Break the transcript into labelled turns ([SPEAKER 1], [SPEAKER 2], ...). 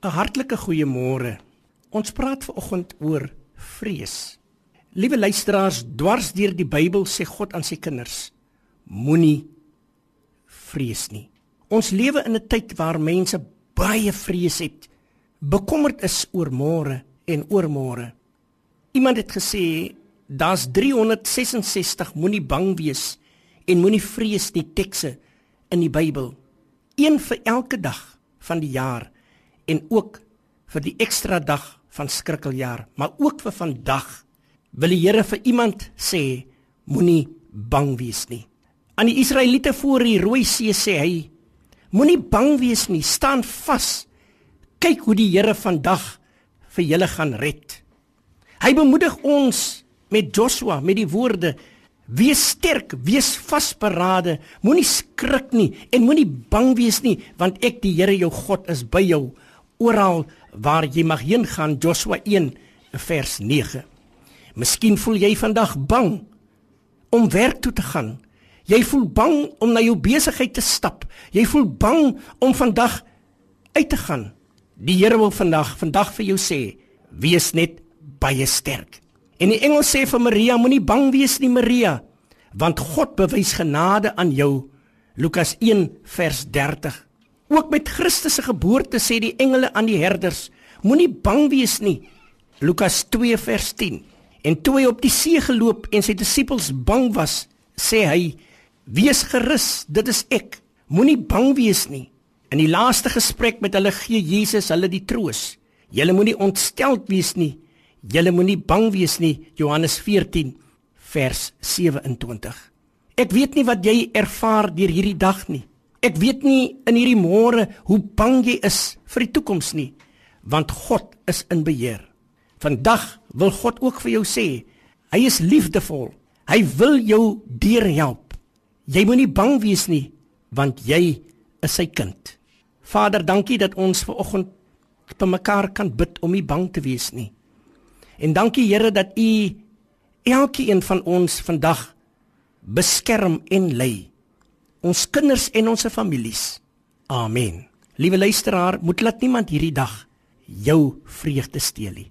[SPEAKER 1] 'n Hartlike goeiemôre. Ons praat vanoggend oor vrees. Liewe luisteraars, dwars deur die Bybel sê God aan sy kinders: Moenie vrees nie. Ons lewe in 'n tyd waar mense baie vrees het, bekommerd is oor môre en oormôre. Iemand het gesê daar's 366 moenie bang wees en moenie vrees nie tekste in die Bybel. Een vir elke dag van die jaar en ook vir die ekstra dag van skrikkeljaar, maar ook vir vandag wil die Here vir iemand sê moenie bang wees nie. Aan die Israeliete voor die Rooi See sê hy moenie bang wees nie, staan vas. Kyk hoe die Here vandag vir julle gaan red. Hy bemoedig ons met Joshua met die woorde Wees sterk, wees vasberade, moenie skrik nie en moenie bang wees nie, want ek die Here jou God is by jou oral waar jy mag heen gaan Joshua 1 vers 9. Miskien voel jy vandag bang om werk toe te gaan. Jy voel bang om na jou besigheid te stap. Jy voel bang om vandag uit te gaan. Die Here wil vandag vandag vir jou sê, wees net baie sterk. En die engel sê vir Maria, moenie bang wees nie Maria, want God bewys genade aan jou. Lukas 1 vers 30. Ook met Christus se geboorte sê die engele aan die herders: Moenie bang wees nie. Lukas 2 vers 10. En toe hy op die see geloop en sy disippels bang was, sê hy: Wees gerus, dit is ek. Moenie bang wees nie. In die laaste gesprek met hulle gee Jesus hulle die troos. Julle moenie ontsteld wees nie. Julle moenie bang wees nie. Johannes 14 vers 27. Ek weet nie wat jy ervaar deur hierdie dag nie. Ek weet nie in hierdie môre hoe bang jy is vir die toekoms nie, want God is in beheer. Vandag wil God ook vir jou sê, hy is liefdevol. Hy wil jou deurhelp. Jy moenie bang wees nie, want jy is sy kind. Vader, dankie dat ons ver oggend te mekaar kan bid om nie bang te wees nie. En dankie Here dat U elkeen van ons vandag beskerm en lei ons kinders en ons families. Amen. Liewe luisteraar, moet laat niemand hierdie dag jou vreugde steel nie.